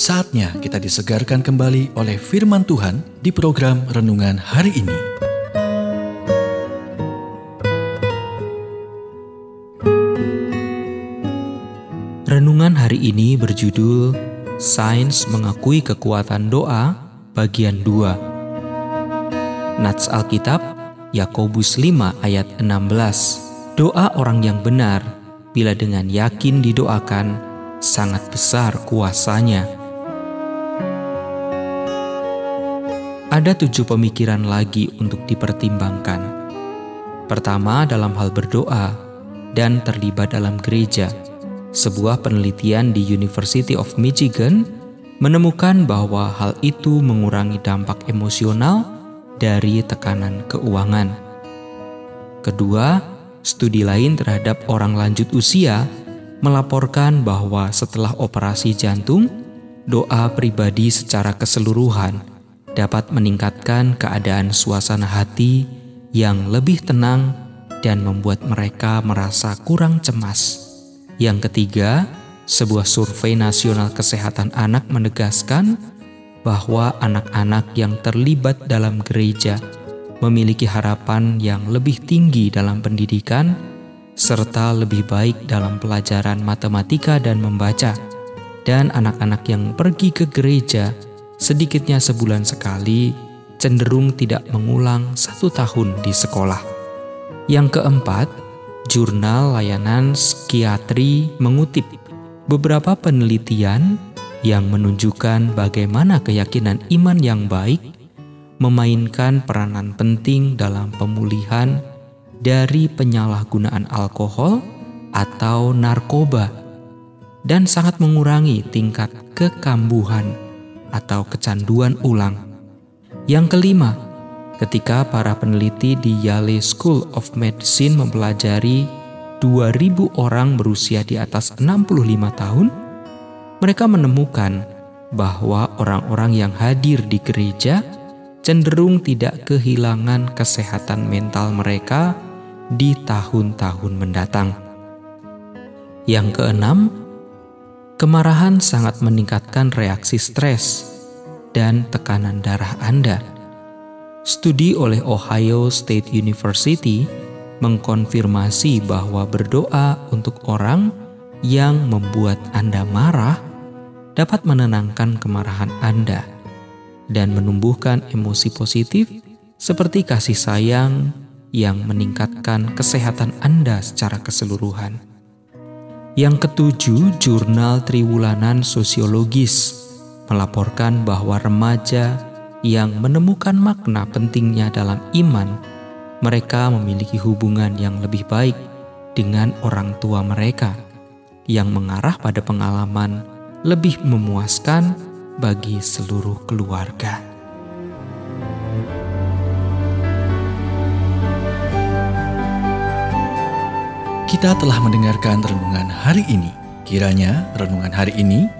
Saatnya kita disegarkan kembali oleh firman Tuhan di program renungan hari ini. Renungan hari ini berjudul Sains Mengakui Kekuatan Doa bagian 2. Nats Alkitab Yakobus 5 ayat 16. Doa orang yang benar bila dengan yakin didoakan sangat besar kuasanya. Ada tujuh pemikiran lagi untuk dipertimbangkan. Pertama, dalam hal berdoa dan terlibat dalam gereja. Sebuah penelitian di University of Michigan menemukan bahwa hal itu mengurangi dampak emosional dari tekanan keuangan. Kedua, studi lain terhadap orang lanjut usia melaporkan bahwa setelah operasi jantung, doa pribadi secara keseluruhan dapat meningkatkan keadaan suasana hati yang lebih tenang dan membuat mereka merasa kurang cemas. Yang ketiga, sebuah survei nasional kesehatan anak menegaskan bahwa anak-anak yang terlibat dalam gereja memiliki harapan yang lebih tinggi dalam pendidikan serta lebih baik dalam pelajaran matematika dan membaca. Dan anak-anak yang pergi ke gereja sedikitnya sebulan sekali, cenderung tidak mengulang satu tahun di sekolah. Yang keempat, jurnal layanan psikiatri mengutip beberapa penelitian yang menunjukkan bagaimana keyakinan iman yang baik memainkan peranan penting dalam pemulihan dari penyalahgunaan alkohol atau narkoba dan sangat mengurangi tingkat kekambuhan atau kecanduan ulang. Yang kelima, ketika para peneliti di Yale School of Medicine mempelajari 2000 orang berusia di atas 65 tahun, mereka menemukan bahwa orang-orang yang hadir di gereja cenderung tidak kehilangan kesehatan mental mereka di tahun-tahun mendatang. Yang keenam, Kemarahan sangat meningkatkan reaksi stres dan tekanan darah Anda. Studi oleh Ohio State University mengkonfirmasi bahwa berdoa untuk orang yang membuat Anda marah dapat menenangkan kemarahan Anda dan menumbuhkan emosi positif seperti kasih sayang yang meningkatkan kesehatan Anda secara keseluruhan. Yang ketujuh, jurnal Triwulanan Sosiologis melaporkan bahwa remaja yang menemukan makna pentingnya dalam iman, mereka memiliki hubungan yang lebih baik dengan orang tua mereka, yang mengarah pada pengalaman lebih memuaskan bagi seluruh keluarga. Kita telah mendengarkan renungan hari ini. Kiranya renungan hari ini